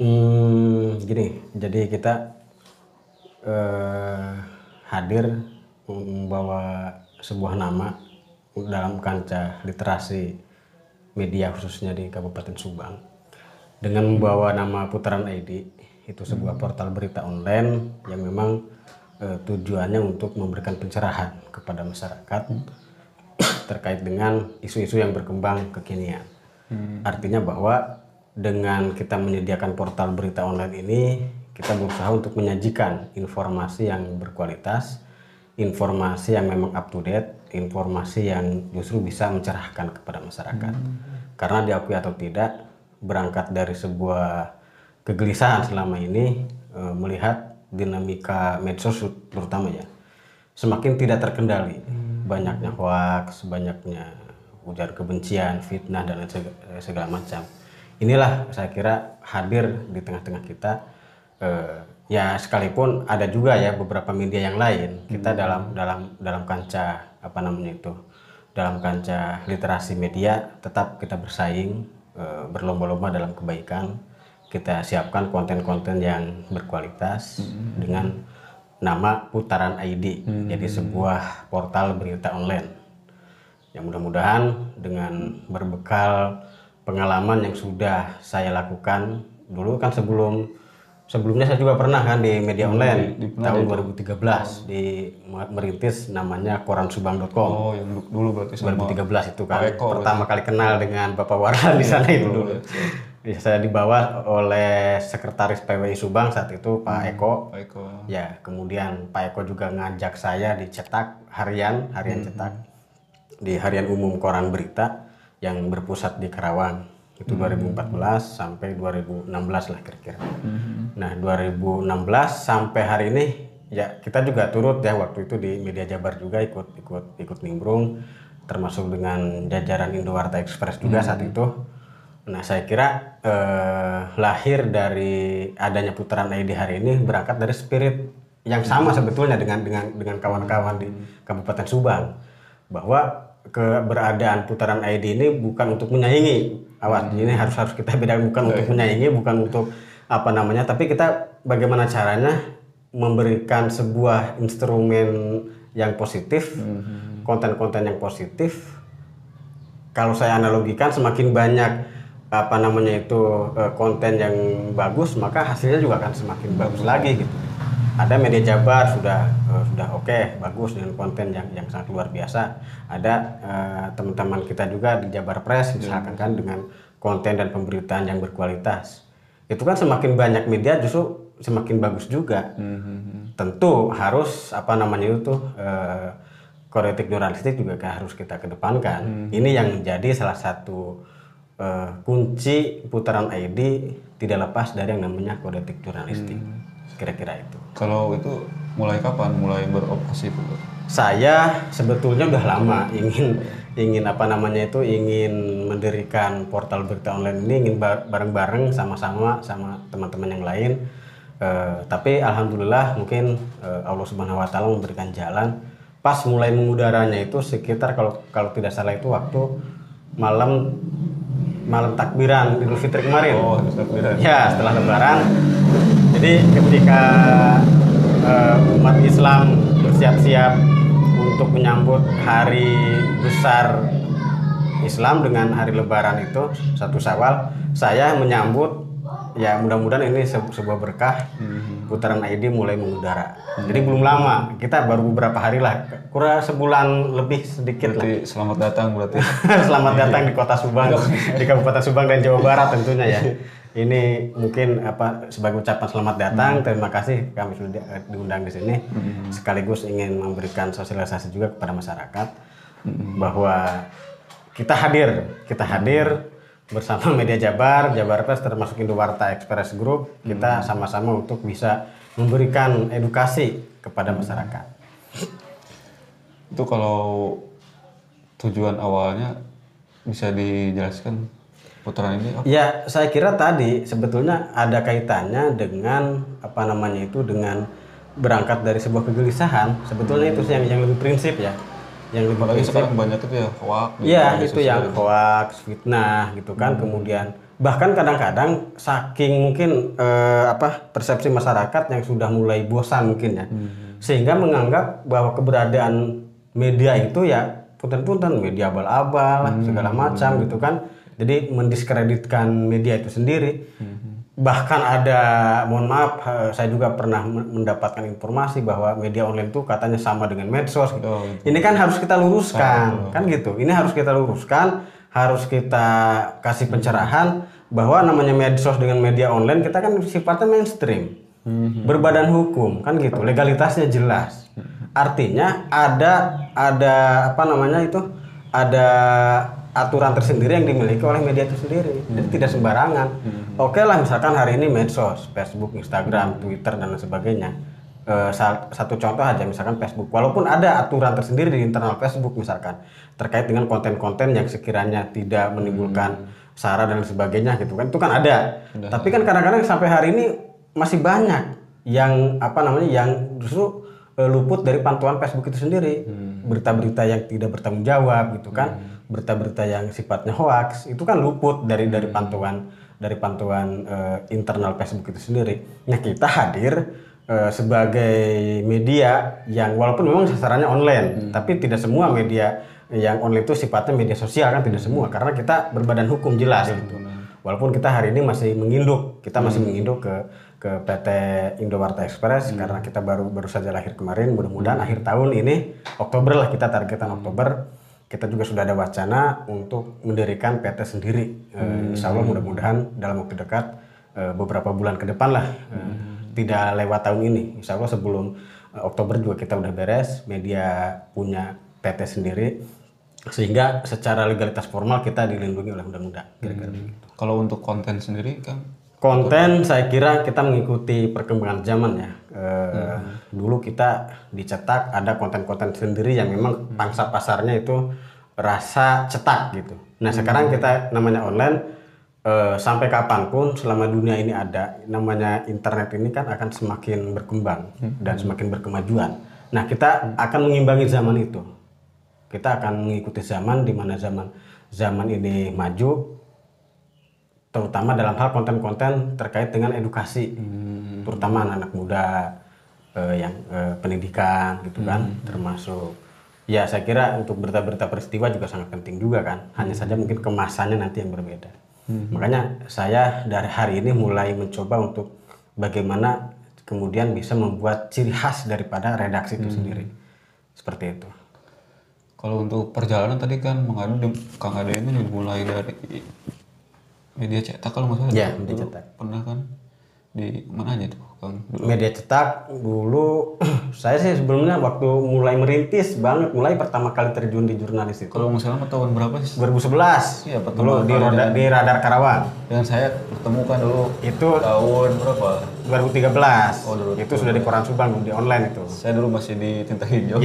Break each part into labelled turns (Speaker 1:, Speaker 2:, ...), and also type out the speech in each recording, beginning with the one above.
Speaker 1: Hmm, gini, jadi kita eh, hadir membawa sebuah nama dalam kancah literasi media khususnya di Kabupaten Subang dengan membawa nama Putaran ID itu sebuah portal berita online yang memang eh, tujuannya untuk memberikan pencerahan kepada masyarakat terkait dengan isu-isu yang berkembang kekinian. Artinya bahwa dengan kita menyediakan portal berita online ini, kita berusaha untuk menyajikan informasi yang berkualitas, informasi yang memang up to date, informasi yang justru bisa mencerahkan kepada masyarakat. Karena diakui atau tidak, berangkat dari sebuah kegelisahan selama ini eh, melihat dinamika medsos terutama ya semakin tidak terkendali. Banyaknya hoax banyaknya ujar kebencian fitnah dan lain seg- eh, segala macam inilah saya kira hadir di tengah-tengah kita. Eh, ya sekalipun ada juga ya beberapa media yang lain kita dalam dalam dalam kancah apa namanya itu dalam kancah literasi media tetap kita bersaing eh, berlomba-lomba dalam kebaikan. Kita siapkan konten-konten yang berkualitas dengan nama Putaran ID jadi sebuah portal berita online. Yang mudah-mudahan dengan berbekal pengalaman yang sudah saya lakukan dulu kan sebelum sebelumnya saya juga pernah kan di media online tahun 2013 di merintis namanya koransubang.com
Speaker 2: Oh, yang du- dulu berarti sama
Speaker 1: 2013 itu kan
Speaker 2: Eko
Speaker 1: pertama kali kenal dengan Bapak Warhan di sana itu dulu. Ya, saya dibawa oleh sekretaris PWI Subang saat itu Pak Eko.
Speaker 2: Pak Eko.
Speaker 1: Ya, kemudian Pak Eko juga ngajak saya dicetak harian, harian cetak di harian umum koran berita yang berpusat di Karawang. Itu 2014 sampai 2016 lah kira-kira. Nah, 2016 sampai hari ini ya kita juga turut ya waktu itu di Media Jabar juga ikut ikut ikut nimbrung termasuk dengan jajaran Indowarta Express juga saat itu. Nah, saya kira eh, lahir dari adanya putaran ID hari ini berangkat dari spirit yang sama sebetulnya dengan dengan dengan kawan-kawan di Kabupaten Subang bahwa keberadaan putaran ID ini bukan untuk menyaingi. Awas ini harus harus kita bedakan bukan untuk menyaingi bukan untuk apa namanya. Tapi kita bagaimana caranya memberikan sebuah instrumen yang positif konten-konten yang positif. Kalau saya analogikan semakin banyak apa namanya itu eh, konten yang bagus maka hasilnya juga akan semakin bagus lagi gitu ada media Jabar sudah eh, sudah oke bagus dengan konten yang yang sangat luar biasa. Ada eh, teman-teman kita juga di Jabar Press misalkan kan dengan konten dan pemberitaan yang berkualitas. Itu kan semakin banyak media justru semakin bagus juga. Tentu harus apa namanya itu eh, kode etik jurnalistik juga harus kita kedepankan. Ini yang menjadi salah satu eh, kunci putaran ID tidak lepas dari yang namanya kode etik jurnalistik kira-kira itu
Speaker 2: Kalau itu mulai kapan mulai beroperasi itu?
Speaker 1: Saya sebetulnya udah lama ingin ingin apa namanya itu ingin mendirikan portal berita online ini ingin ba- bareng-bareng sama-sama sama teman-teman yang lain Eh, tapi alhamdulillah mungkin eh, Allah Subhanahu Wa Taala memberikan jalan pas mulai mengudaranya itu sekitar kalau kalau tidak salah itu waktu malam malam takbiran Idul Fitri kemarin
Speaker 2: Oh, takbiran.
Speaker 1: Ya, setelah Lebaran. Jadi ketika eh, umat Islam bersiap-siap untuk menyambut hari besar Islam dengan hari Lebaran itu satu Syawal, saya menyambut ya mudah-mudahan ini se- sebuah berkah putaran ID mulai mengudara. Jadi belum lama, kita baru beberapa hari lah, kurang sebulan lebih sedikit lah.
Speaker 2: Berarti selamat datang berarti.
Speaker 1: Selamat datang di Kota Subang, di Kabupaten Subang dan Jawa Barat tentunya ya. Ini mungkin apa sebagai ucapan selamat datang, terima kasih kami sudah di- diundang di sini. Sekaligus ingin memberikan sosialisasi juga kepada masyarakat bahwa kita hadir, kita hadir bersama media Jabar, Jabar Press termasuk Indowarta Express Group, kita sama-sama untuk bisa memberikan edukasi kepada masyarakat.
Speaker 2: itu kalau tujuan awalnya bisa dijelaskan putaran ini apa?
Speaker 1: Ya, saya kira tadi sebetulnya ada kaitannya dengan apa namanya itu dengan berangkat dari sebuah kegelisahan. Sebetulnya itu sih yang yang lebih prinsip ya. yang lebih
Speaker 2: Apalagi
Speaker 1: prinsip.
Speaker 2: sekarang banyak itu ya hoax.
Speaker 1: Iya itu
Speaker 2: sosial.
Speaker 1: yang hoax, fitnah gitu kan. Kemudian bahkan kadang-kadang saking mungkin eh, apa persepsi masyarakat yang sudah mulai bosan mungkin ya, sehingga menganggap bahwa keberadaan media itu ya punten-punten media abal-abal segala macam gitu kan. Jadi mendiskreditkan media itu sendiri. Bahkan ada, mohon maaf, saya juga pernah men- mendapatkan informasi bahwa media online itu katanya sama dengan medsos. Gitu.
Speaker 2: Oh,
Speaker 1: Ini kan harus kita luruskan, kan gitu. Ini harus kita luruskan, harus kita kasih pencerahan bahwa namanya medsos dengan media online kita kan sifatnya mainstream, berbadan hukum, kan gitu. Legalitasnya jelas. Artinya ada ada apa namanya itu ada aturan tersendiri yang dimiliki oleh media itu sendiri. Jadi tidak sembarangan. Oke lah misalkan hari ini medsos, Facebook, Instagram, Twitter dan lain sebagainya. Sa- satu contoh aja misalkan Facebook. Walaupun ada aturan tersendiri di internal Facebook misalkan terkait dengan konten-konten yang sekiranya tidak menimbulkan sara dan sebagainya gitu kan. Itu kan ada. Tapi kan kadang-kadang sampai hari ini masih banyak yang apa namanya yang justru luput dari pantauan Facebook itu sendiri. Berita-berita yang tidak bertanggung jawab gitu kan. Berita-berita yang sifatnya hoax itu kan luput dari dari pantauan dari pantauan eh, internal Facebook itu sendiri. Nah kita hadir eh, sebagai media yang walaupun memang sasarannya online, tapi tidak semua media yang online itu sifatnya media sosial kan tidak semua. Karena kita berbadan hukum jelas gitu. Walaupun kita hari ini masih menginduk, kita masih menginduk ke ke PT Indowarta Express karena kita baru baru saja lahir kemarin. Mudah-mudahan akhir tahun ini Oktober lah kita targetan Oktober kita juga sudah ada wacana untuk mendirikan PT sendiri. Eh, insya Allah mudah-mudahan dalam waktu dekat eh, beberapa bulan ke depan lah. Eh, Tidak lewat tahun ini. Insya Allah sebelum Oktober juga kita udah beres. Media punya PT sendiri. Sehingga secara legalitas formal kita dilindungi oleh undang-undang. Begitu.
Speaker 2: Kalau untuk konten sendiri kan
Speaker 1: Konten saya kira kita mengikuti perkembangan zaman ya. Eh, Dulu kita dicetak ada konten-konten sendiri yang memang pangsa pasarnya itu rasa cetak gitu. Nah sekarang kita namanya online eh, sampai kapan pun selama dunia ini ada namanya internet ini kan akan semakin berkembang dan semakin berkemajuan. Nah kita akan mengimbangi zaman itu. Kita akan mengikuti zaman di mana zaman zaman ini maju terutama dalam hal konten-konten terkait dengan edukasi, terutama anak-anak muda eh, yang eh, pendidikan gitu kan, termasuk ya saya kira untuk berita-berita peristiwa juga sangat penting juga kan, hanya saja mungkin kemasannya nanti yang berbeda. Makanya saya dari hari ini mulai mencoba untuk bagaimana kemudian bisa membuat ciri khas daripada redaksi itu sendiri, seperti itu.
Speaker 2: kalau untuk perjalanan tadi kan mengadu Kang Ade ini dimulai dari media cetak kalau nggak salah.
Speaker 1: Ya, media cetak.
Speaker 2: Pernah kan di mana aja tuh Kang? Dulu.
Speaker 1: media cetak dulu saya sih sebelumnya waktu mulai merintis banget mulai pertama kali terjun di jurnalis itu
Speaker 2: Kalau nggak salah tahun berapa sih?
Speaker 1: 2011
Speaker 2: Iya, pertama
Speaker 1: dulu di, roda, di radar Karawang
Speaker 2: Dengan saya bertemu kan dulu
Speaker 1: itu
Speaker 2: tahun berapa?
Speaker 1: 2013
Speaker 2: Oh, dulu.
Speaker 1: itu sudah di koran Subang di online itu
Speaker 2: Saya dulu masih di tinta hijau.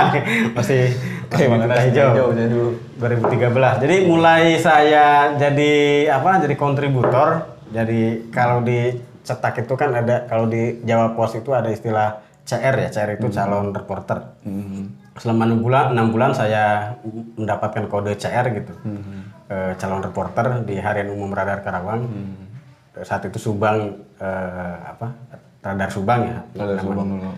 Speaker 1: masih
Speaker 2: Kayak mana
Speaker 1: Tinta hijau
Speaker 2: hijau saya dulu.
Speaker 1: 2013 jadi mulai saya jadi apa jadi kontributor jadi kalau di cetak itu kan ada kalau di Jawa Pos itu ada istilah CR ya CR itu calon reporter
Speaker 2: Hmm.
Speaker 1: selama enam bulan enam bulan saya mendapatkan kode CR gitu Eh, calon reporter di harian umum radar Karawang Eh, saat itu Subang eh, apa radar Subang ya
Speaker 2: Ada Subang dulu.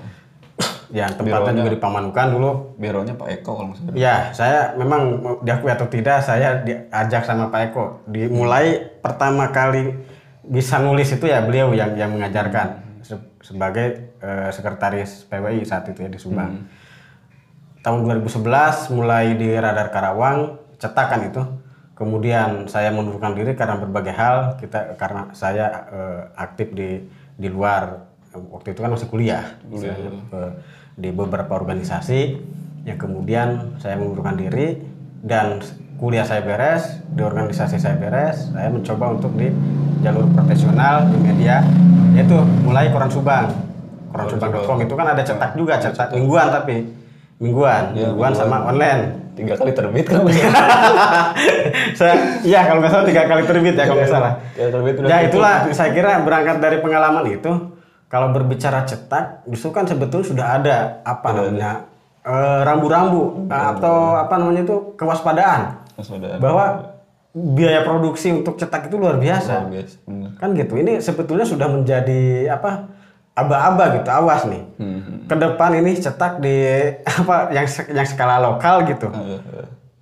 Speaker 1: ya tempatnya juga di Pamanukan dulu
Speaker 2: Bironya Pak Eko kalau salah.
Speaker 1: Ya, saya memang diakui atau tidak, saya diajak sama Pak Eko. Dimulai pertama kali bisa nulis itu ya beliau yang yang mengajarkan Se- sebagai eh, sekretaris PWI saat itu ya di Subang. Tahun 2011 mulai di Radar Karawang cetakan itu. Kemudian saya mundurkan diri karena berbagai hal. Kita karena saya eh, aktif di di luar waktu itu kan masih kuliah, istilahnya, eh, di beberapa organisasi yang kemudian saya mengundurkan diri dan kuliah saya beres di organisasi saya beres saya mencoba untuk di jalur profesional di media. Yaitu mulai koran Subang. Koran Subang.com itu kan ada cetak juga cetak mingguan tapi. Mingguan mingguan sama online.
Speaker 2: Tiga kali terbit kan?
Speaker 1: saya iya kalau nggak salah tiga kali terbit ya kalau nggak salah.
Speaker 2: Ya terbit
Speaker 1: ya itulah saya kira berangkat dari pengalaman itu kalau berbicara cetak justru kan sebetulnya sudah ada apa namanya eh, rambu-rambu. atau apa namanya itu kewaspadaan
Speaker 2: Waspadaan.
Speaker 1: bahwa biaya produksi untuk cetak itu luar biasa.
Speaker 2: Luar biasa. Bener.
Speaker 1: Kan gitu. Ini sebetulnya sudah menjadi apa? aba-aba gitu. Awas nih.
Speaker 2: Hmm.
Speaker 1: Ke depan ini cetak di apa yang yang skala lokal gitu.
Speaker 2: Eh.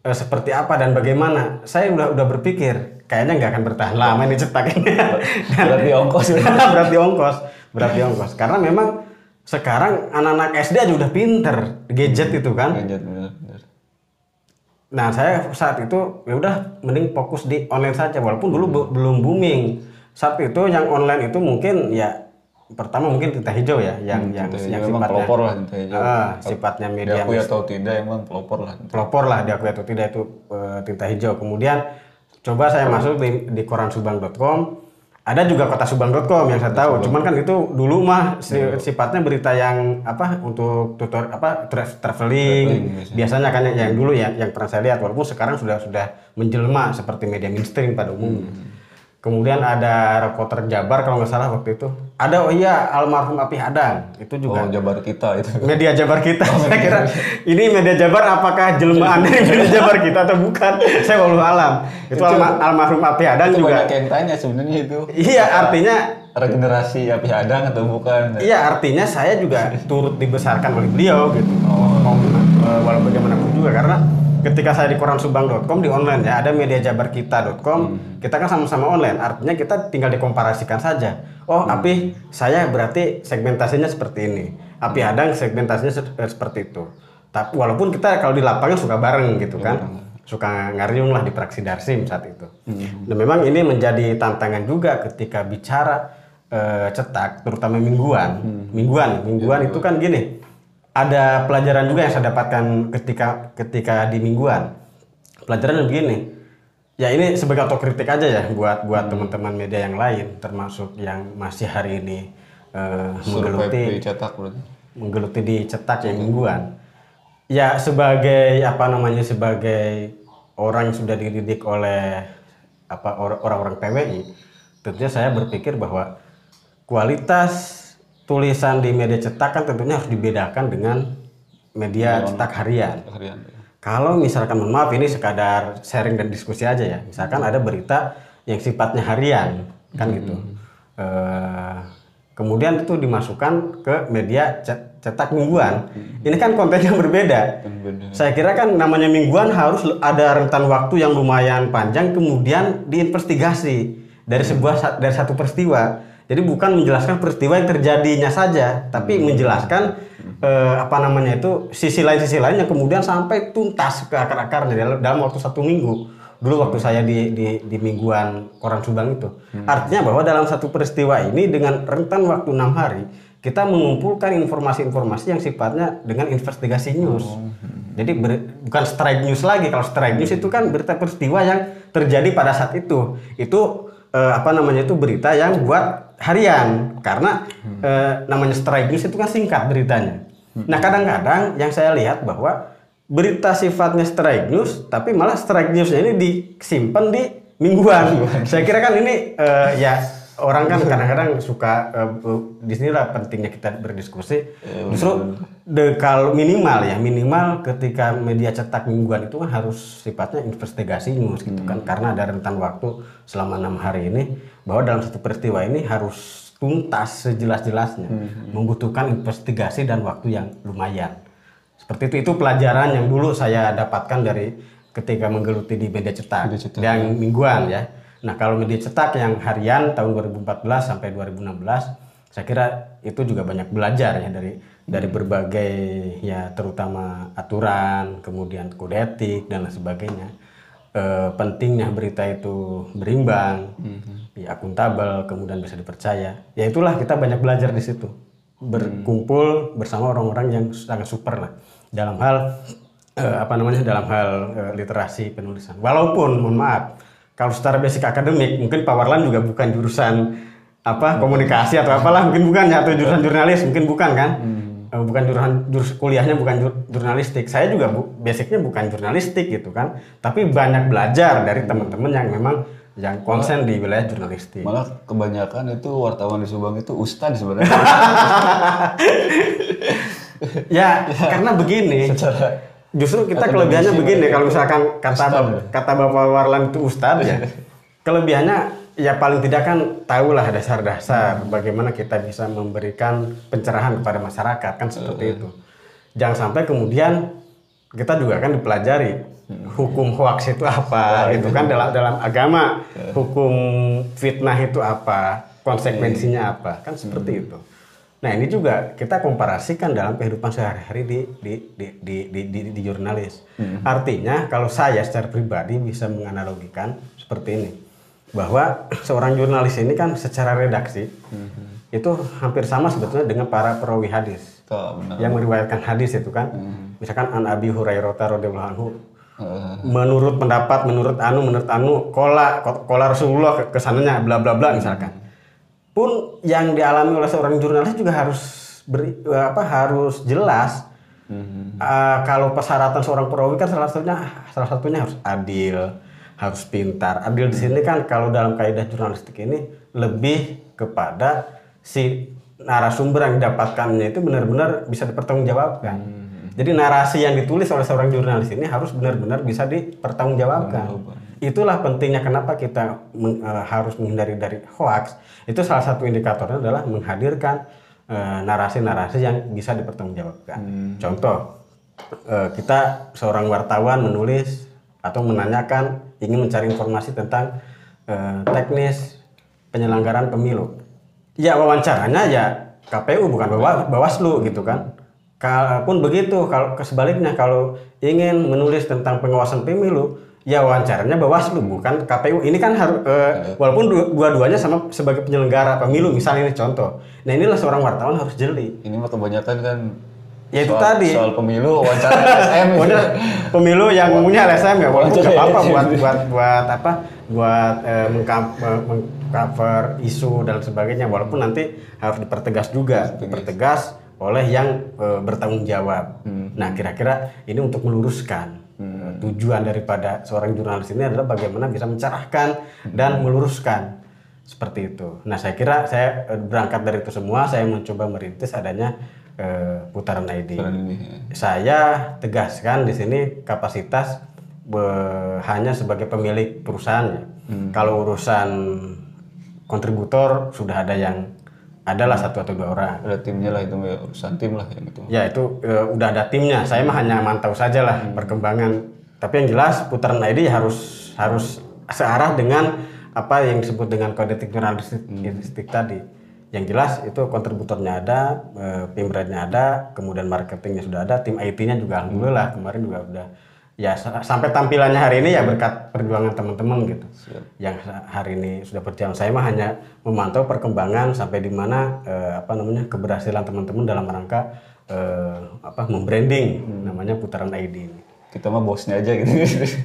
Speaker 2: Eh,
Speaker 1: seperti apa dan bagaimana? Saya udah udah berpikir kayaknya nggak akan bertahan lama ini cetak ini. Dan-
Speaker 2: Berarti ongkos.
Speaker 1: berarti ongkos, berarti ongkos. Karena memang sekarang anak-anak SD aja udah pinter gadget itu kan.
Speaker 2: Lanjut, bener, bener.
Speaker 1: Nah, saya saat itu ya udah mending fokus di online saja walaupun dulu be- belum booming. Saat itu yang online itu mungkin ya pertama mungkin tinta hijau ya yang yang,
Speaker 2: Hmm,
Speaker 1: yang
Speaker 2: hijau emang pelopor lah tinta hijau.
Speaker 1: Ah, sifatnya media
Speaker 2: Diakui atau tidak emang pelopor lah.
Speaker 1: pelopor lah diakui atau tidak itu eh, tinta hijau. Kemudian coba saya masuk di, di koransubang.com. Ada juga kotasubang.com yang saya tahu. Cuman kan itu dulu mah si-
Speaker 2: Iya.
Speaker 1: sifatnya berita yang apa untuk tutor apa tra- traveling. Biasanya kan yang, yang dulu ya yang pernah saya lihat walaupun sekarang sudah sudah menjelma seperti media mainstream pada umumnya.
Speaker 2: Hmm.
Speaker 1: Kemudian ada reporter Jabar kalau nggak salah waktu itu. Ada oh iya almarhum Api Hadang. Itu juga
Speaker 2: Oh, jabar kita itu.
Speaker 1: media Jabar kita. saya kira ini media Jabar apakah jelmaan dari media Jabar kita atau bukan? Saya walau alam. Itu, alma- almarhum Api Hadang
Speaker 2: Itu
Speaker 1: juga.
Speaker 2: banyak yang tanya sebenarnya itu.
Speaker 1: Iya, artinya
Speaker 2: Regenerasi api hadang atau bukan?
Speaker 1: iya artinya saya juga turut dibesarkan oleh beliau gitu.
Speaker 2: Oh.
Speaker 1: Mau eh, walau bagaimanapun juga karena ketika saya di koransubang.com di online ya ada mediajabarkita.com kita kan sama-sama online. Artinya kita tinggal dikomparasikan saja. Oh api saya berarti segmentasinya seperti ini. Api hadang segmentasinya se- eh, seperti itu. Tapi walaupun kita kalau di lapangan suka bareng gitu kan. Suka ngariung lah di praksi darsim saat itu. Dan memang ini menjadi tantangan juga ketika bicara eh, cetak terutama mingguan. Mingguan mingguan itu kan gini ada pelajaran juga yang saya dapatkan ketika ketika di mingguan. Pelajaran begini. Ya ini sebagai otokritik aja ya buat buat teman-teman media yang lain termasuk yang masih hari ini
Speaker 2: Survei
Speaker 1: menggeluti
Speaker 2: berarti.
Speaker 1: menggeluti di cetak yang mingguan. Ya sebagai apa namanya sebagai orang yang sudah dididik oleh apa or- orang-orang PWI, tentunya saya berpikir bahwa kualitas tulisan di media cetak kan tentunya harus dibedakan dengan media cetak harian.
Speaker 2: Harian.
Speaker 1: Kalau misalkan mohon maaf ini sekadar sharing dan diskusi aja ya. Misalkan ada berita yang sifatnya harian kan gitu. Eh, kemudian itu dimasukkan ke media cet- cetak mingguan. Ini kan kontennya berbeda.
Speaker 2: Beda.
Speaker 1: Saya kira kan namanya mingguan harus ada rentan waktu yang lumayan panjang kemudian diinvestigasi dari sebuah sa- dari satu peristiwa. Jadi bukan menjelaskan peristiwa yang terjadinya saja, tapi menjelaskan eh, apa namanya itu sisi lain sisi lain yang kemudian sampai tuntas ke akar-akarnya dalam, dalam waktu satu minggu. Dulu waktu saya di, di, di mingguan koran Subang itu, artinya bahwa dalam satu peristiwa ini dengan rentan waktu enam hari kita mengumpulkan informasi-informasi yang sifatnya dengan investigasi news. Jadi ber- bukan strike news lagi. Kalau strike news itu kan berita peristiwa yang terjadi pada saat itu. Itu eh, apa namanya itu berita yang buat harian karena eh, namanya strike news itu kan singkat beritanya. Nah kadang-kadang yang saya lihat bahwa berita sifatnya strike news, tapi malah strike newsnya ini disimpan di mingguan. saya kira kan ini eh, ya orang kan kadang-kadang suka eh, di sinilah pentingnya kita berdiskusi. Justru de, kalau minimal ya minimal ketika media cetak mingguan itu kan harus sifatnya investigasi news gitu kan karena ada rentan waktu selama enam hari ini bahwa dalam satu peristiwa ini harus tuntas sejelas-jelasnya membutuhkan investigasi dan waktu yang lumayan. Seperti itu itu pelajaran yang dulu saya dapatkan dari ketika menggeluti di media cetak,
Speaker 2: Media cetak,
Speaker 1: yang mingguan ya. Nah, kalau media cetak yang harian tahun 2014 sampai 2016, saya kira itu juga banyak belajar ya dari dari berbagai ya terutama aturan, kemudian kode etik dan lain sebagainya. Eh, pentingnya berita itu berimbang, ya akuntabel, kemudian bisa dipercaya. Ya itulah kita banyak belajar di situ berkumpul bersama orang-orang yang sangat super lah dalam hal eh, apa namanya dalam hal eh, literasi penulisan. Walaupun mohon maaf kalau secara basic akademik mungkin Pak Warlan juga bukan jurusan apa komunikasi atau apalah mungkin bukan ya atau jurusan jurnalis mungkin bukan kan? Eh, bukan jurusan jurus kuliahnya bukan jur- jurnalistik. Saya juga bu, basicnya bukan jurnalistik gitu kan? Tapi banyak belajar dari teman-teman yang memang yang konsen di wilayah jurnalistik.
Speaker 2: Malah kebanyakan itu wartawan di Subang itu ustad sebenarnya.
Speaker 1: ya karena begini.
Speaker 2: Secara
Speaker 1: justru kita kelebihannya begini kalau misalkan kata
Speaker 2: ya?
Speaker 1: kata bapak Warlan itu ustadz ya kelebihannya ya paling tidak kan tahulah dasar-dasar bagaimana kita bisa memberikan pencerahan kepada masyarakat kan seperti itu. Jangan sampai kemudian kita juga kan dipelajari hukum hoax itu apa itu kan dalam dalam agama. Hukum fitnah itu apa konsekuensinya apa kan seperti itu nah ini juga kita komparasikan dalam kehidupan sehari-hari di di di di di, di, di jurnalis. Artinya kalau saya secara pribadi bisa menganalogikan seperti ini bahwa seorang jurnalis ini kan secara redaksi itu hampir sama sebetulnya dengan para perawi hadis.
Speaker 2: Tuh, benar.
Speaker 1: yang meriwayatkan hadis itu kan. Misalkan an Abi Hurairah radhiyallahu anhu
Speaker 2: Eh,
Speaker 1: menurut pendapat menurut anu menurut anu kola kola Rasulullah ke- ke sananya bla bla bla misalkan pun yang dialami oleh seorang jurnalis juga harus beri apa harus jelas.
Speaker 2: Mhm.
Speaker 1: Eh, kalau persyaratan seorang perawi kan salah satunya salah satunya harus adil harus pintar. Adil di sini kan kalau dalam kaidah jurnalistik ini lebih kepada si narasumber yang didapatkannya itu benar-benar bisa dipertanggungjawabkan. Jadi narasi yang ditulis oleh seorang jurnalis ini harus benar-benar bisa dipertanggungjawabkan itulah pentingnya kenapa kita meng- eh, harus menghindari dari hoax. Itu salah satu indikatornya adalah menghadirkan eh, narasi-narasi yang bisa dipertanggungjawabkan. Contoh eh, kita seorang wartawan menulis atau menanyakan ingin mencari informasi tentang eh, teknis penyelenggaraan pemilu. Ya wawancaranya ya KPU bukan Bawa- Bawaslu gitu kan. Kalaupun begitu, kalau sebaliknya kalau ingin menulis tentang pengawasan pemilu, ya wawancaranya Bawaslu bukan KPU. Ini kan harus eh, walaupun dua- dua-duanya sama sebagai penyelenggara pemilu, misalnya ini contoh. Nah inilah seorang wartawan harus jeli.
Speaker 2: Ini mah kebanyakan kan
Speaker 1: Ya itu
Speaker 2: soal,
Speaker 1: tadi.
Speaker 2: soal pemilu wawancara SM gitu.
Speaker 1: Pokoknya pemilu yang umumnya LSM ya, walaupun nggak apa-apa
Speaker 2: LSM.
Speaker 1: buat buat buat apa, buat eh, eh, mengcover isu dan sebagainya. Walaupun nanti harus dipertegas juga, dipertegas oleh yang eh, bertanggung jawab. Nah kira-kira ini untuk meluruskan eh, tujuan daripada seorang jurnalis ini adalah bagaimana bisa mencerahkan dan meluruskan seperti itu. Nah saya kira saya eh, berangkat dari itu semua, saya mencoba merintis adanya eh, putaran ID
Speaker 2: ini, ya.
Speaker 1: saya tegaskan di sini kapasitas be- hanya sebagai pemilik perusahaan ya. Kalau urusan kontributor sudah ada yang adalah satu atau dua orang.
Speaker 2: Ada timnya lah itu ya, urusan tim lah yang itu.
Speaker 1: Ya itu e, udah ada timnya. Saya mah hanya mantau saja lah perkembangan. Tapi yang jelas putaran ID harus harus searah dengan apa yang disebut dengan kode etik jurnalistik tadi. Yang jelas itu kontributornya ada, e, pimretnya ada, kemudian marketingnya sudah ada, tim IT-nya juga alhamdulillah kemarin juga udah ya sa- sampai tampilannya hari ini ya berkat perjuangan teman-teman gitu. Yang sa- hari ini sudah berjalan. Saya mah hanya memantau perkembangan sampai di mana eh, apa namanya keberhasilan teman-teman dalam rangka eh, apa membranding namanya putaran ID ini.
Speaker 2: Kita mah bosnya aja gitu.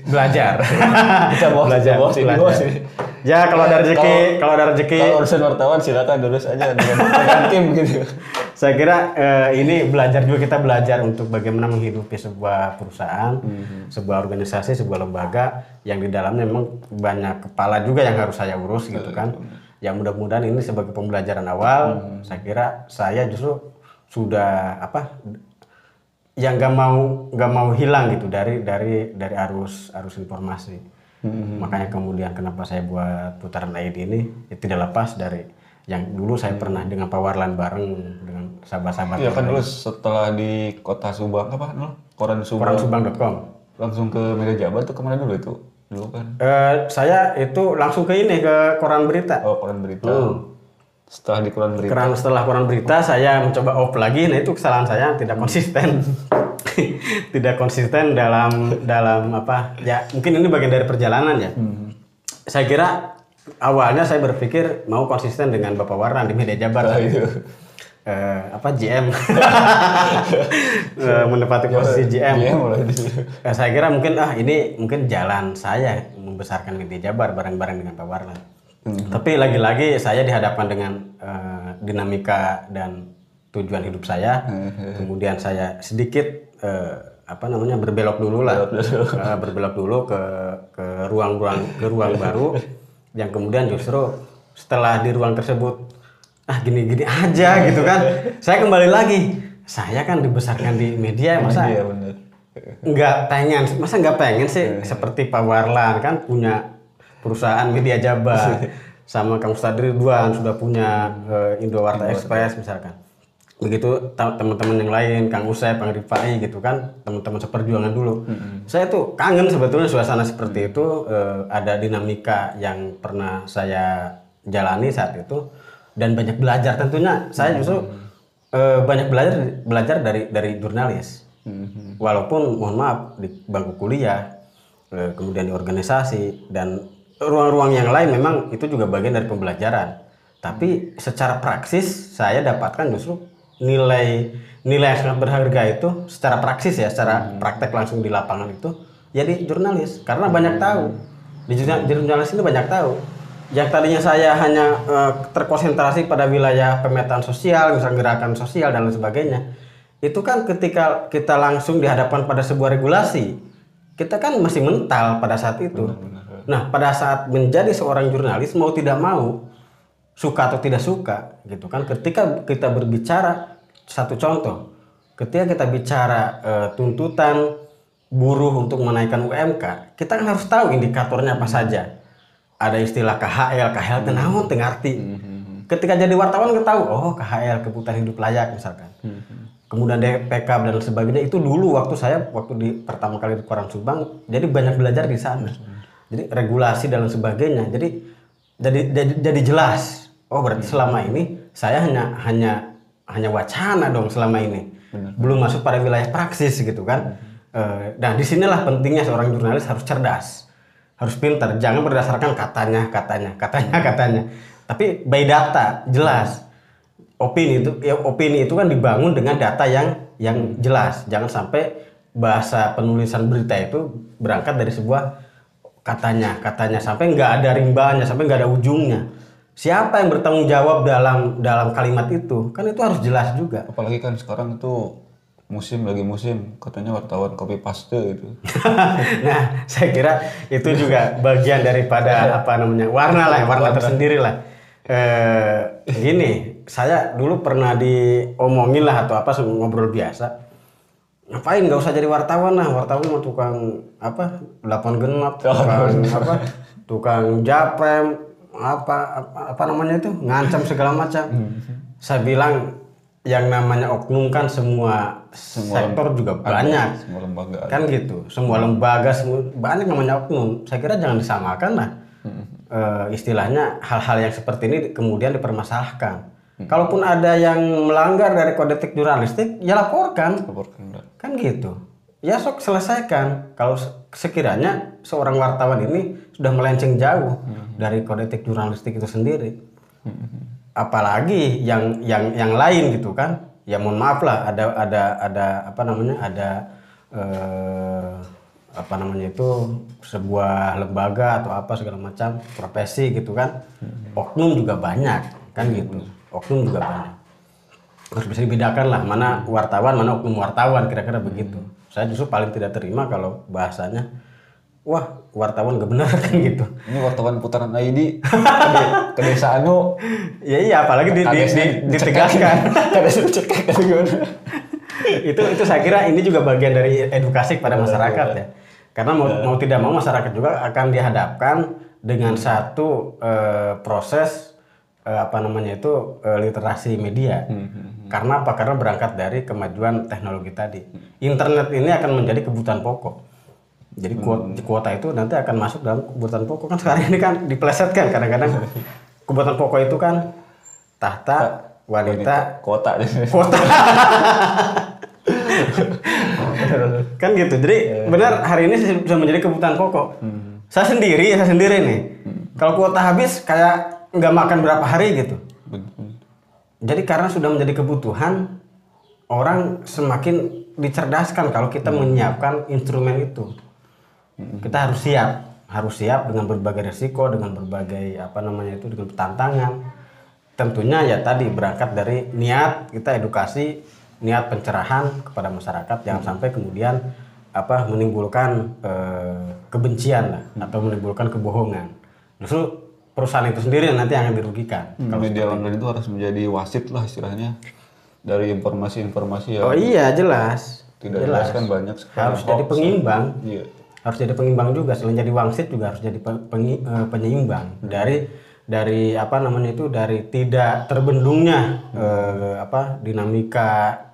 Speaker 1: Belajar.
Speaker 2: Kita bos,
Speaker 1: belajar.
Speaker 2: bos, ini
Speaker 1: belajar.
Speaker 2: bos ini.
Speaker 1: Ya kalau ada rezeki, kalau ada rezeki
Speaker 2: Kalau urusan wartawan silakan lurus aja dengan, dengan tim gitu.
Speaker 1: saya kira eh, ini belajar juga kita belajar untuk bagaimana menghidupi sebuah perusahaan, sebuah organisasi, sebuah lembaga yang di dalamnya memang banyak kepala juga yang harus saya urus gitu kan. Ya mudah-mudahan ini sebagai pembelajaran awal, saya kira saya justru sudah apa yang nggak mau nggak mau hilang gitu dari dari dari arus arus informasi. Makanya kemudian kenapa saya buat putaran ID ini ya tidak lepas dari yang dulu saya pernah dengan Pak Warlan bareng dengan sahabat-sahabat
Speaker 2: Iya kan dulu setelah di kota Subang apa no? Koran Subang
Speaker 1: Subang.com.
Speaker 2: langsung ke media Jabar tuh ke mana dulu itu? Dulu kan.
Speaker 1: Eh, saya itu langsung ke ini ke koran berita.
Speaker 2: Oh koran berita. Setelah di koran berita.
Speaker 1: Karena setelah koran berita saya mencoba off lagi, nah itu kesalahan saya tidak konsisten. tidak konsisten dalam dalam apa? Ya mungkin ini bagian dari perjalanan ya. Saya kira awalnya saya berpikir mau konsisten dengan Bapak Warna di media Jabar.
Speaker 2: Ah, itu.
Speaker 1: Eh, apa GM Eh, menepati posisi GM.
Speaker 2: Iya di
Speaker 1: Eh, saya kira mungkin ah ini mungkin jalan saya membesarkan media Jabar bareng-bareng dengan Pak Warlan. Tapi lagi-lagi saya dihadapkan dengan eh, dinamika dan tujuan hidup saya. Kemudian saya sedikit eh, apa namanya berbelok dulu lah, Eh, berbelok dulu ke ke ruang-ruang ke ruang baru. Yang kemudian justru setelah di ruang tersebut ah gini-gini aja gitu kan. Saya kembali lagi saya kan dibesarkan di media masa
Speaker 2: Iya bener.
Speaker 1: nggak pengen masa nggak pengen sih? Seperti Pak Warlan kan punya perusahaan media Jabar sama Kang Ustadz Ridwan sudah punya eh, Indowarta Express misalkan. Begitu teman-teman yang lain Kang Usai, Kang Rifai gitu kan teman-teman seperjuangan dulu. Saya tuh kangen sebetulnya suasana seperti itu eh, ada dinamika yang pernah saya jalani saat itu dan banyak belajar tentunya. Saya justru eh, banyak belajar belajar dari dari jurnalis. Walaupun mohon maaf di bangku kuliah kemudian di organisasi dan ruang-ruang yang lain memang itu juga bagian dari pembelajaran. Tapi secara praksis saya dapatkan justru nilai nilai yang sangat berharga itu secara praksis ya secara praktek langsung di lapangan itu jadi jurnalis. Karena banyak tahu. Di jurna- di jurnalis ini banyak tahu. Yang tadinya saya hanya eh, terkonsentrasi pada wilayah pemetaan sosial misalnya gerakan sosial dan lain sebagainya itu kan ketika kita langsung dihadapkan pada sebuah regulasi kita kan masih mental pada saat itu nah pada saat menjadi seorang jurnalis mau tidak mau suka atau tidak suka gitu kan ketika kita berbicara satu contoh ketika kita bicara eh, tuntutan buruh untuk menaikkan UMK kita kan harus tahu indikatornya apa saja. Ada istilah KHL KHL itu naon teu ngarti. Ketika jadi wartawan kita tahu oh KHL kebutuhan hidup layak misalkan. Kemudian DPK dan sebagainya itu dulu waktu saya waktu di pertama kali di Koran Subang jadi banyak belajar di sana jadi regulasi dan sebagainya. Jadi jadi jadi, jadi jelas. Oh berarti selama ini saya hanya hanya hanya wacana dong selama ini. Belum masuk pada wilayah praksis gitu kan. Eh, nah di sinilah pentingnya seorang jurnalis harus cerdas. Harus pintar. Jangan berdasarkan katanya katanya katanya katanya. Tapi by data jelas. Opini itu ya opini itu kan dibangun dengan data yang yang jelas. Jangan sampai bahasa penulisan berita itu berangkat dari sebuah katanya katanya sampai nggak ada rimbanya sampai nggak ada ujungnya siapa yang bertanggung jawab dalam dalam kalimat itu kan itu harus jelas juga
Speaker 2: Apalagi kan sekarang itu musim lagi musim katanya wartawan copy paste gitu.
Speaker 1: nah, saya kira itu juga bagian daripada apa namanya warna lah, warna tersendiri lah. Eh, gini, saya dulu pernah diomongin lah atau apa ngobrol biasa. Ngapain? Nggak usah jadi wartawan lah, wartawan mah tukang apa, delapan genap, tukang apa, tukang japem, apa, apa apa namanya itu, ngancam segala macam. Saya bilang yang namanya oknum kan semua, sektor juga banyak.
Speaker 2: Semua lembaga.
Speaker 1: kan gitu. Semua lembaga semua banyak namanya oknum. Saya kira jangan disamakan lah. Eh, istilahnya hal-hal yang seperti ini kemudian dipermasalahkan. Kalaupun ada yang melanggar dari kode etik jurnalistik ya laporkan.
Speaker 2: Laporkan.
Speaker 1: Kan gitu. Ya sok selesaikan. Kalau se- sekiranya seorang wartawan ini sudah melenceng jauh dari kode etik jurnalistik itu sendiri. Apalagi yang yang yang lain gitu kan. Ya mohon maaf lah ada ada ada apa namanya ada eh, apa namanya itu sebuah lembaga atau apa segala macam profesi gitu kan. Oknum juga banyak kan gitu. Oknum juga banyak harus bisa dibedakan lah mana wartawan mana oknum wartawan kira-kira begitu. Saya justru paling tidak terima kalau bahasanya wah wartawan gak benar kan gitu.
Speaker 2: Ini wartawan putaran ID ke, desa anu
Speaker 1: ya iya apalagi di, di, di, ditegaskan.
Speaker 2: Gitu
Speaker 1: itu itu saya kira ini juga bagian dari edukasi kepada masyarakat ya. Karena mau, mau tidak mau masyarakat juga akan dihadapkan dengan satu eh, proses eh, apa namanya itu eh, literasi media karena apa? Karena berangkat dari kemajuan teknologi tadi. Internet ini akan menjadi kebutuhan pokok. Jadi kuota, kuota itu nanti akan masuk dalam kebutuhan pokok. Kan sekarang ini kan diplesetkan kadang-kadang. Kebutuhan pokok itu kan tahta wanita
Speaker 2: Kota.
Speaker 1: kuota kan gitu. Jadi benar hari ini sudah menjadi kebutuhan pokok. Saya sendiri saya sendiri nih. Kalau kuota habis kayak nggak makan berapa hari gitu jadi karena sudah menjadi kebutuhan orang semakin dicerdaskan kalau kita menyiapkan instrumen itu. Kita harus siap harus siap dengan berbagai resiko dengan berbagai apa namanya itu dengan tantangan. Tentunya ya tadi berangkat dari niat kita edukasi niat pencerahan kepada masyarakat jangan sampai kemudian apa menimbulkan eh, kebencian lah atau menimbulkan kebohongan. Justru perusahaan itu sendiri yang nanti yang akan dirugikan
Speaker 2: Kalau media online itu harus menjadi wasit lah istilahnya. dari informasi-informasi yang
Speaker 1: Oh iya jelas.
Speaker 2: tidak jelas kan banyak sekarang.
Speaker 1: Harus jadi pengimbang.
Speaker 2: Iya.
Speaker 1: Harus jadi pengimbang juga. Selain jadi wangsit juga harus jadi pe- pengi- eh, penyeimbang dari dari apa namanya itu dari tidak terbendungnya eh, apa dinamika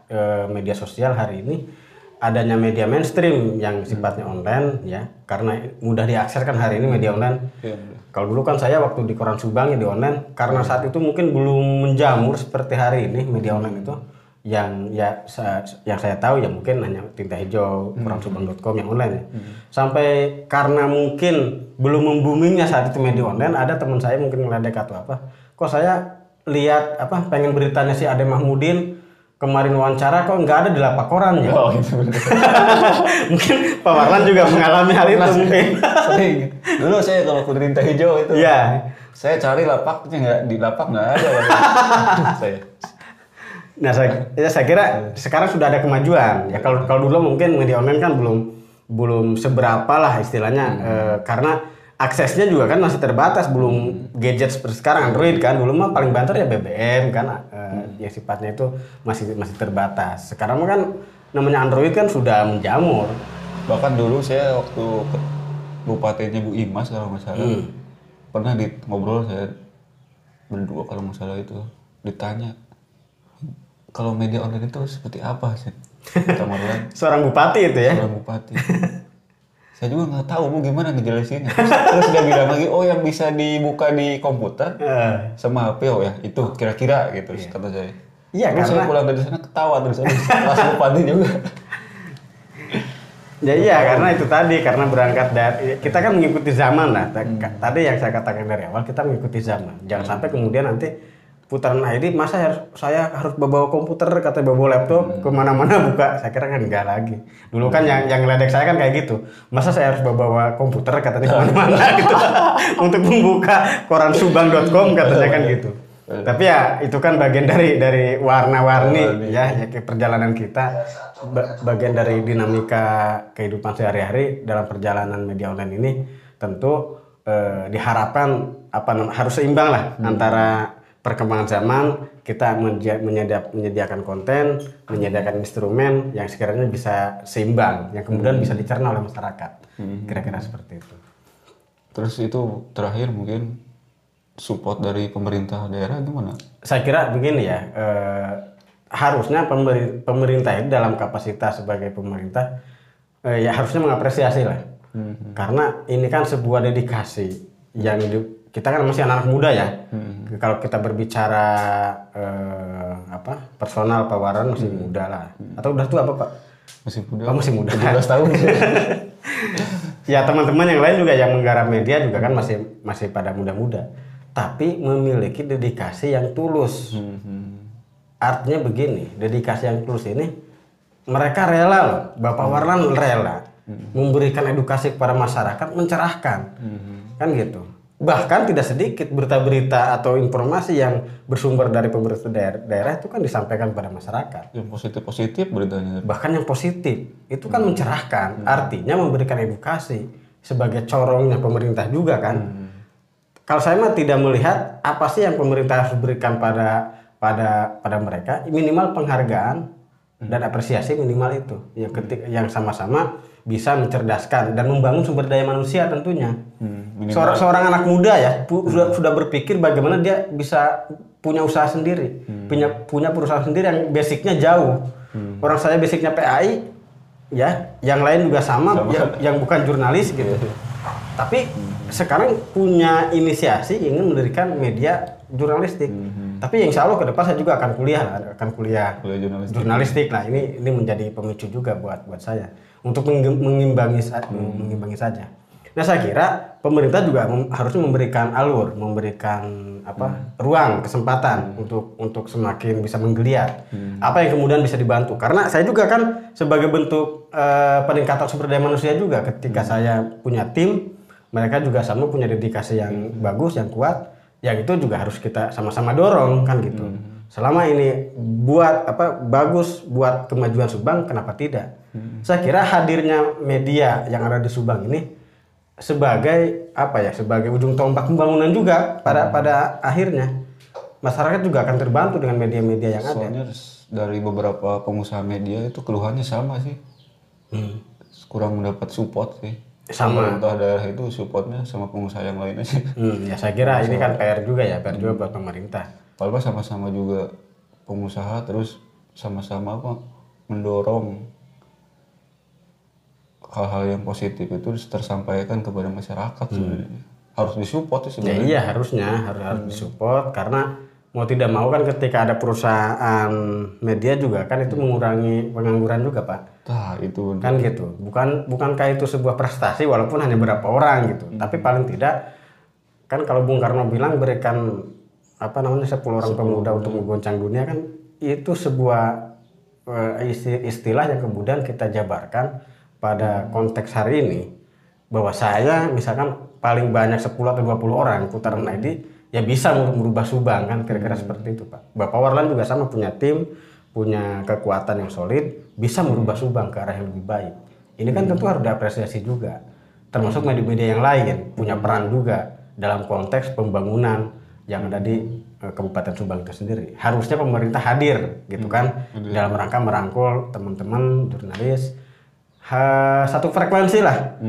Speaker 1: eh, media sosial hari ini adanya media mainstream yang sifatnya online ya. Karena mudah diakses kan hari ini media online.
Speaker 2: Iya.
Speaker 1: Kalau dulu kan saya waktu di koran Subang ya di online karena saat itu mungkin belum menjamur seperti hari ini media online itu. Yang ya yang saya tahu ya mungkin hanya tinta hijau koransubang.com yang online ya. Sampai karena mungkin belum memboomingnya saat itu media online ada teman saya mungkin ngeledek atau apa. Kok saya lihat apa pengen beritanya si Ade Mahmudin kemarin wawancara kok nggak ada di lapak koran ya.
Speaker 2: Oh itu bener.
Speaker 1: mungkin Pak Warlan juga mengalami hal itu mungkin.
Speaker 2: Sering. Dulu saya kalau kuda hijau itu.
Speaker 1: Iya.
Speaker 2: Saya cari lapaknya nggak di lapak nggak ada. saya.
Speaker 1: Nah, saya, ya saya kira sekarang sudah ada kemajuan. Ya kalau kalau dulu mungkin media online kan belum belum seberapa lah istilahnya eh, karena aksesnya juga kan masih terbatas, belum gadget seperti sekarang Android kan. Dulu mah paling banter ya BBM kan eh, yang sifatnya itu masih masih terbatas. Sekarang mah kan namanya Android kan sudah menjamur.
Speaker 2: Bahkan dulu saya waktu bupatinya Bu Imas kalau nggak salah pernah di ngobrol saya berdua kalau nggak salah itu ditanya kalau media online itu seperti apa sih?
Speaker 1: Seorang bupati itu ya.
Speaker 2: seorang bupati. saya juga nggak tahu mau gimana ngejelasinnya. Terus, terus dia bilang lagi, oh yang bisa dibuka di komputer
Speaker 1: Eh,
Speaker 2: sama HP oh ya itu kira-kira gitu kata saya.
Speaker 1: Iya,
Speaker 2: Terus saya
Speaker 1: karena-
Speaker 2: pulang dari sana ketawa terus pas bupati juga.
Speaker 1: Ya iya karena itu tadi karena berangkat dari kita kan mengikuti zaman lah. Ta- Tadi yang saya katakan dari awal kita mengikuti zaman. Jangan sampai kemudian nanti putaran ID masa harus saya harus bawa komputer kata bawa laptop ke mana-mana buka. Saya kira kan enggak lagi. Dulu kan yang yang ngeledek saya kan kayak gitu. Masa saya harus bawa, komputer katanya ke mana-mana gitu untuk membuka koran subang.com katanya kan gitu. Tapi ya itu kan bagian dari dari warna-warni ya, ya perjalanan kita ba- bagian dari dinamika kehidupan sehari-hari dalam perjalanan media online ini tentu eh, diharapkan apa harus seimbang lah antara perkembangan zaman kita menyediakan konten, menyediakan instrumen yang sekiranya bisa seimbang, yang kemudian bisa dicerna oleh masyarakat. Kira-kira seperti itu.
Speaker 2: Terus itu terakhir mungkin support dari pemerintah daerah gimana?
Speaker 1: saya kira begini ya eh, harusnya pemeri- pemerintah itu dalam kapasitas sebagai pemerintah eh, ya harusnya mengapresiasi lah karena ini kan sebuah dedikasi yang di- kita kan masih anak-anak muda ya. Kalau kita berbicara eh, apa personal pawaran masih muda lah. Atau udah tua apa pak?
Speaker 2: Masih muda.
Speaker 1: Oh, masih muda.
Speaker 2: 17 tahun.
Speaker 1: ya teman-teman yang lain juga yang menggarap media juga kan masih masih pada muda-muda. Tapi memiliki dedikasi yang tulus. Artinya begini dedikasi yang tulus ini mereka rela loh. Bapak Warlan rela memberikan edukasi kepada masyarakat mencerahkan. Kan gitu bahkan tidak sedikit berita-berita atau informasi yang bersumber dari pemerintah daerah, daerah itu kan disampaikan kepada masyarakat.
Speaker 2: Yang positif-positif beritanya.
Speaker 1: bahkan yang positif itu kan mencerahkan artinya memberikan edukasi sebagai corongnya pemerintah juga kan. Kalau saya mah tidak melihat apa sih yang pemerintah harus berikan pada pada pada mereka minimal penghargaan dan apresiasi minimal itu. Yang ketik yang sama-sama bisa mencerdaskan dan membangun sumber daya manusia tentunya.
Speaker 2: Hmm,
Speaker 1: seorang seorang anak muda ya pu- sudah sudah berpikir bagaimana dia bisa punya usaha sendiri. Punya punya perusahaan sendiri yang basicnya jauh. Orang saya basicnya PAI ya yang lain juga sama, ya- yang bukan jurnalis gitu. Tapi sekarang punya inisiasi ingin mendirikan media jurnalistik. Tapi insya Allah ke depan saya juga akan kuliah akan kuliah
Speaker 2: Kuliah jurnalistik.
Speaker 1: jurnalistik. Lah ini ini menjadi pemicu juga buat buat saya untuk mengim- mengimbangi sa- mengimbangi saja. Nah saya kira pemerintah juga mem- harusnya memberikan alur, memberikan apa ruang kesempatan untuk untuk semakin bisa menggeliat. Apa yang kemudian bisa dibantu? Karena saya juga kan sebagai bentuk eh, peningkatan sumber daya manusia juga ketika saya punya tim, mereka juga sama punya dedikasi yang bagus, yang kuat. Yang itu juga harus kita sama-sama dorong kan gitu. Selama ini buat apa bagus buat kemajuan Subang, kenapa tidak? Saya kira hadirnya media yang ada di Subang ini sebagai apa ya? Sebagai ujung tombak pembangunan juga pada pada akhirnya masyarakat juga akan terbantu dengan media-media yang ada.
Speaker 2: Soalnya dari beberapa pengusaha media itu keluhannya sama sih
Speaker 1: Hmm.
Speaker 2: kurang mendapat support sih
Speaker 1: Sama.
Speaker 2: pemerintah daerah itu supportnya sama pengusaha yang lain aja
Speaker 1: Hmm, ya saya kira ini kan PR juga ya, PR juga buat pemerintah.
Speaker 2: Padahal sama-sama juga pengusaha terus sama-sama apa mendorong hal-hal yang positif itu tersampaikan kepada masyarakat sebenarnya. Harus disupport sih
Speaker 1: Ya
Speaker 2: sebenarnya.
Speaker 1: iya harusnya harus harus disupport karena mau tidak mau kan ketika ada perusahaan media juga kan itu mengurangi pengangguran juga pak.
Speaker 2: Tah, itu
Speaker 1: kan gitu. Bukan bukankah itu sebuah prestasi walaupun hanya berapa orang gitu. Tapi paling tidak kan kalau Bung Karno bilang berikan apa namanya 10 orang pemuda untuk menggoncang dunia kan itu sebuah eh, isti- istilah yang kemudian kita jabarkan pada konteks hari ini. Bahwa saya misalkan paling banyak 10 atau 20 orang putaran ID ya bisa merubah subang kan kira-kira seperti itu Pak. Bapak Warlan juga sama punya tim, punya kekuatan yang solid, bisa merubah subang ke arah yang lebih baik. Ini kan tentu harus diapresiasi juga. Termasuk media-media yang lain punya peran juga dalam konteks pembangunan yang ada di Kabupaten Subang itu sendiri. Harusnya pemerintah hadir gitu kan dalam rangka merangkul teman-teman jurnalis Ha- satu frekuensi lah.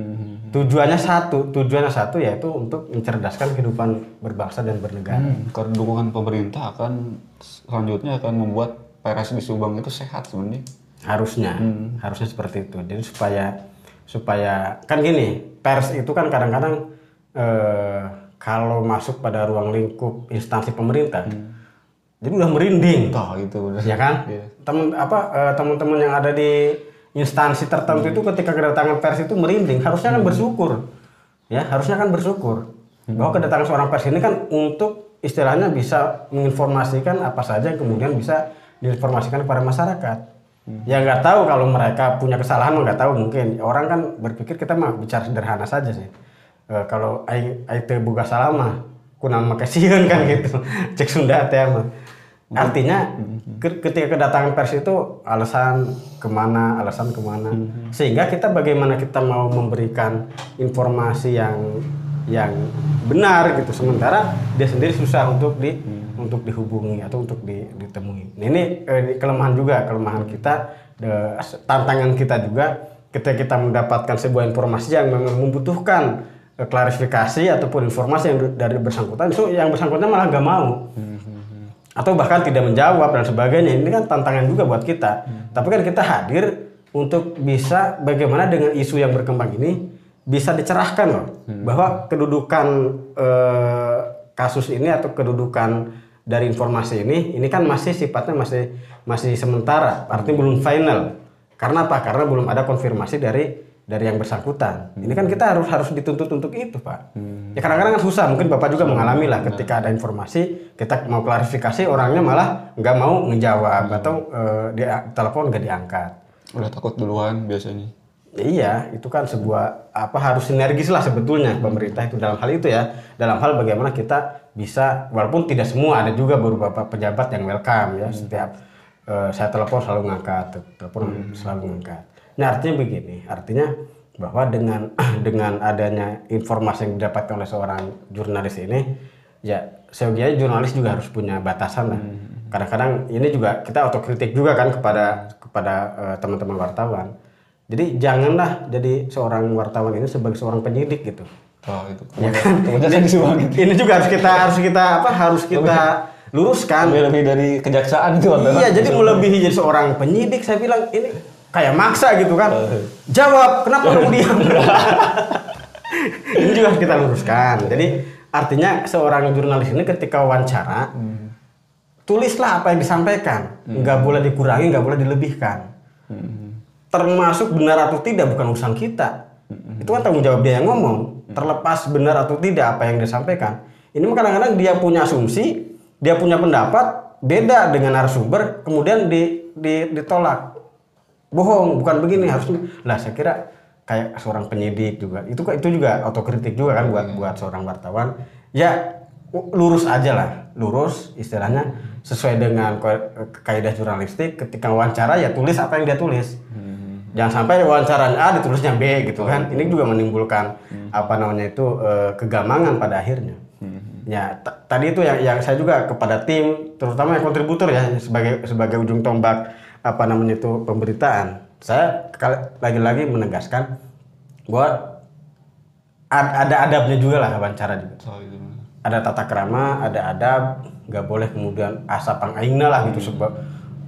Speaker 1: Tujuannya satu, tujuannya satu yaitu untuk mencerdaskan kehidupan berbangsa dan bernegara.
Speaker 2: Hmm, karena dukungan pemerintah akan selanjutnya akan membuat PRS di Subang itu sehat sebenarnya
Speaker 1: Harusnya, harusnya seperti itu. Jadi supaya supaya kan gini, pers itu kan kadang-kadang eh, kalau masuk pada ruang lingkup instansi pemerintah, jadi udah merinding,
Speaker 2: Tah, itu. Benar
Speaker 1: ya kan? Temen apa eh, teman-teman yang ada di instansi tertentu itu ketika kedatangan pers itu merinding, harusnya kan bersyukur, ya harusnya kan bersyukur. Bahwa kedatangan seorang pers ini kan untuk istilahnya bisa menginformasikan apa saja yang kemudian bisa diinformasikan kepada masyarakat. Ya nggak tahu kalau mereka punya kesalahan nggak tahu mungkin. Orang kan berpikir kita mah bicara sederhana saja sih. Eh, kalau ai ai teu boga salah make sieun kan gitu. Cek Sunda teh mah. Artinya ke- ketika kedatangan pers itu alasan ke mana, alasan ke mana, sehingga kita bagaimana kita mau memberikan informasi yang yang benar gitu, sementara dia sendiri susah untuk di untuk dihubungi atau untuk di- ditemui. Nah, ini eh, kelemahan juga, kelemahan kita, de- tantangan kita juga ketika kita mendapatkan sebuah informasi yang memang membutuhkan klarifikasi ataupun informasi yang dari bersangkutan, itu yang bersangkutan malah nggak mau. Atau bahkan tidak menjawab dan sebagainya. Ini kan tantangan juga buat kita. Tapi kan kita hadir untuk bisa bagaimana dengan isu yang berkembang ini bisa dicerahkan loh. Bahwa kedudukan eh, kasus ini atau kedudukan dari informasi ini ini kan masih sifatnya masih masih sementara. Artinya belum final. Karena apa? Karena belum ada konfirmasi dari dari yang bersangkutan. Ini kan kita harus harus dituntut untuk itu pak. Ya kadang-kadang kan susah. Mungkin bapak juga mengalami lah ketika ada informasi kita mau klarifikasi orangnya malah nggak mau ngejawab atau eh, dia telepon nggak diangkat.
Speaker 2: Udah takut duluan biasanya.
Speaker 1: Ya iya itu kan sebuah apa harus sinergis lah sebetulnya pemerintah itu. Dalam hal itu ya dalam hal bagaimana kita bisa walaupun tidak semua ada juga beberapa pejabat yang welcome ya. Setiap eh, saya telepon selalu ngangkat telepon selalu ngangkat nah artinya begini artinya bahwa dengan dengan adanya informasi yang didapatkan oleh seorang jurnalis ini ya seyogianya jurnalis juga harus punya batasan lah kadang-kadang ini juga kita otokritik juga kan kepada kepada eh, teman-teman wartawan jadi janganlah jadi seorang wartawan ini sebagai seorang penyidik gitu.
Speaker 2: Tah, itu
Speaker 1: Ya kan?
Speaker 2: itu
Speaker 1: Ini juga harus kita harus kita apa harus kita luruskan.
Speaker 2: lebih lebih dari kejaksaan itu
Speaker 1: Iya, jadi melebihi jadi seorang penyidik saya bilang ini kayak maksa gitu kan. Jawab, kenapa kamu diam? ini juga kita luruskan. Jadi artinya seorang jurnalis ini ketika wawancara tulislah apa yang disampaikan, nggak boleh dikurangi, nggak boleh dilebihkan. Termasuk benar atau tidak bukan urusan kita. Itu kan tanggung jawab dia yang ngomong. Terlepas benar atau tidak apa yang disampaikan. Ini kadang-kadang dia punya asumsi, dia punya pendapat beda dengan narasumber, kemudian di, di- ditolak. Bohong, bukan begini harusnya. Lah saya kira kayak seorang penyidik juga. Itu itu juga otokritik juga kan buat buat seorang wartawan. Ya lurus aja lah, lurus istilahnya sesuai dengan kaidah jurnalistik. Ketika wawancara ya tulis apa yang dia tulis. Jangan sampai wawancara A ditulisnya B gitu kan. Ini juga menimbulkan apa namanya itu eh, kegamangan pada akhirnya. Ya, tadi itu yang yang saya juga kepada tim, terutama yang kontributor ya sebagai sebagai ujung tombak apa namanya itu pemberitaan. Saya lagi-lagi menegaskan bahwa ad- ada adabnya juga lah wawancara juga.
Speaker 2: Soal itu.
Speaker 1: Ada tata krama, ada adab, nggak boleh kemudian asapang aingna lah gitu sebab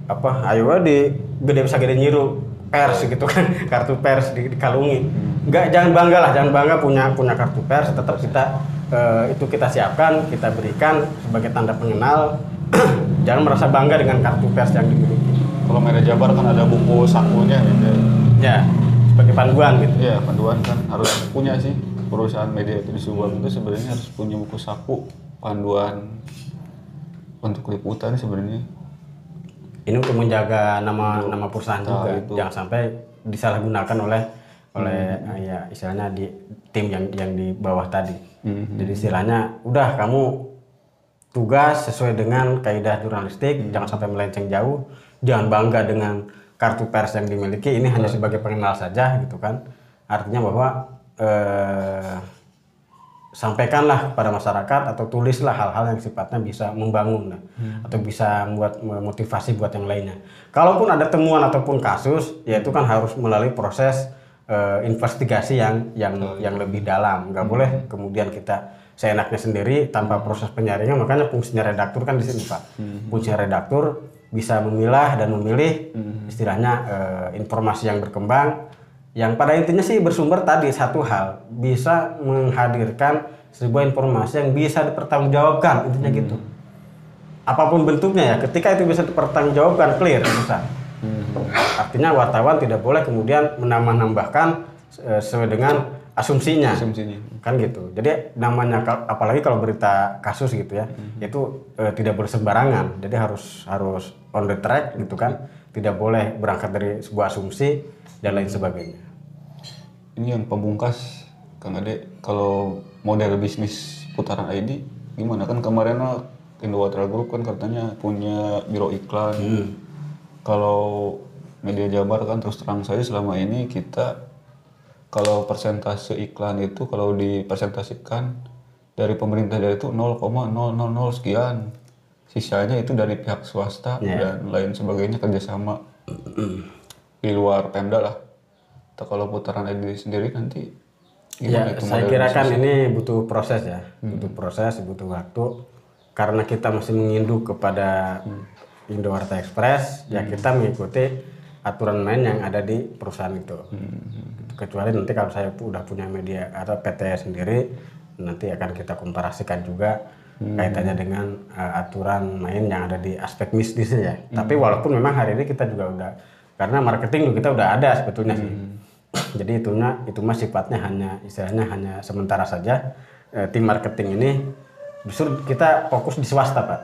Speaker 1: apa ayo di gede bisa gede nyiru pers gitu kan kartu pers di, dikalungi nggak jangan bangga lah jangan bangga punya punya kartu pers tetap kita eh, itu kita siapkan kita berikan sebagai tanda pengenal jangan merasa bangga dengan kartu pers yang dimiliki
Speaker 2: Kalau media Jabar kan ada buku sakunya gitu.
Speaker 1: ya sebagai panduan gitu.
Speaker 2: Iya, panduan kan harus punya sih. Perusahaan media itu di Subang itu sebenarnya harus punya buku saku panduan untuk liputan sebenarnya.
Speaker 1: ini untuk menjaga nama nama perusahaan juga.
Speaker 2: itu.
Speaker 1: jangan sampai disalahgunakan oleh oleh eh, ya istilahnya di tim yang yang di bawah tadi. Jadi istilahnya udah kamu tugas sesuai dengan kaidah jurnalistik jangan sampai melenceng jauh jangan bangga dengan kartu pers yang dimiliki ini hanya sebagai pengenal saja gitu kan artinya bahwa eh, sampaikanlah kepada masyarakat atau tulislah hal-hal yang sifatnya bisa membangun lah, atau bisa membuat motivasi buat yang lainnya. Kalaupun ada temuan ataupun kasus, ya itu kan harus melalui proses eh, investigasi yang yang yang lebih dalam. Nggak boleh kemudian kita seenaknya sendiri tanpa proses penyaringan. Makanya fungsinya redaktur kan di sini pak. Fungsinya redaktur bisa memilah dan memilih istilahnya eh, informasi yang berkembang yang pada intinya sih bersumber tadi satu hal bisa menghadirkan sebuah informasi yang bisa dipertanggungjawabkan intinya gitu. Apa pun bentuknya ya ketika itu bisa dipertanggungjawabkan clear bisa. Artinya wartawan tidak boleh kemudian menambah-nambahkan eh, sesuai dengan asumsinya.
Speaker 2: Asumsinya.
Speaker 1: kan gitu. Jadi namanya apalagi kalau berita kasus gitu ya itu eh, tidak boleh sembarangan. Jadi harus harus on the track gitu kan. Tidak boleh berangkat dari sebuah asumsi dan lain sebagainya.
Speaker 2: Ini yang pembungkas Kang Ade, kalau model bisnis putaran ID gimana? Kan kemarin ah, Indowatra Group kan katanya punya biro iklan. Kalau media Jabar kan terus terang saja selama ini kita kalau persentase iklan itu kalau dipresentasikan dari pemerintah dari itu 0,000 sekian. Sisanya itu dari pihak swasta dan lain sebagainya kerjasama di luar Pemda lah. Atau kalau putaran ID sendiri nanti
Speaker 1: Ya,
Speaker 2: itu
Speaker 1: saya kira kan ini butuh proses ya, butuh proses, butuh waktu. Karena kita masih menginduk kepada Indowarta Express, ya kita mengikuti aturan main yang ada di perusahaan itu. Kecuali nanti kalau saya udah punya media atau PT sendiri, nanti akan kita komparasikan juga kaitannya dengan uh, aturan main yang ada di aspek bisnisnya ya. Tapi walaupun memang hari ini kita juga udah karena marketing juga kita udah ada sebetulnya sih. Jadi itunya itu mah sifatnya hanya istilahnya hanya sementara saja. Eh, tim marketing ini justru kita fokus di swasta pak.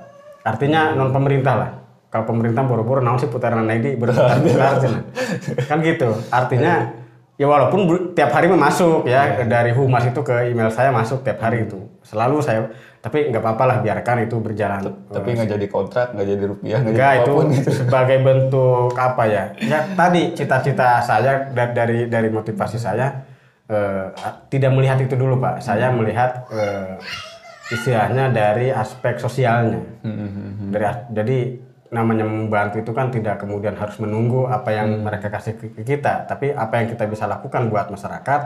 Speaker 1: Artinya non pemerintah lah. Kalau pemerintah boro-boro naon sih putaran ID berputar kan gitu. Artinya ya walaupun tiap hari masuk ya dari humas itu ke email saya masuk tiap hari itu selalu saya tapi nggak apa-apa lah biarkan itu berjalan
Speaker 2: tapi nggak jadi kontrak, nggak jadi rupiah, nggak jadi
Speaker 1: itu
Speaker 2: apa pun.
Speaker 1: sebagai bentuk apa ya? Ya tadi cita-cita saya da- dari dari motivasi saya eh, tidak melihat itu dulu pak. Saya melihat eh, istilahnya dari aspek sosialnya. Dari as- jadi namanya membantu itu kan tidak kemudian harus menunggu apa yang mereka kasih ke kita, tapi apa yang kita bisa lakukan buat masyarakat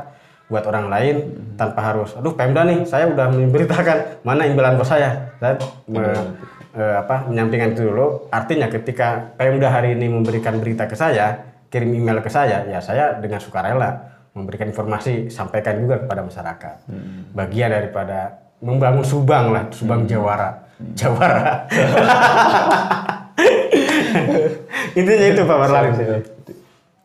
Speaker 1: buat orang lain tanpa harus aduh Pemda nih saya udah memberitakan mana imbalan bos saya. Saya me- eh, apa menyampingkan itu dulu. Artinya ketika Pemda hari ini memberikan berita ke saya kirim email ke saya ya saya dengan sukarela memberikan informasi sampaikan juga kepada masyarakat. Bagian daripada membangun Subang lah Subang Jawara. Jawara intinya itu Pak Marlani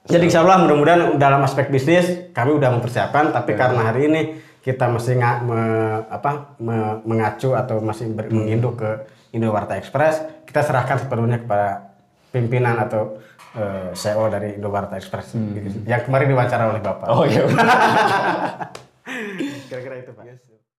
Speaker 1: jadi insya Allah mudah-mudahan dalam aspek bisnis kami udah mempersiapkan, tapi karena hari ini kita masih nga, me- apa, me- mengacu atau masih ber- menginduk ke Indowarta Express, kita serahkan sepenuhnya kepada pimpinan atau eh, CEO dari Indowarta Express. Yang kemarin diwawancara oleh Bapak.
Speaker 2: Oh iya.
Speaker 1: Kira-kira itu Pak.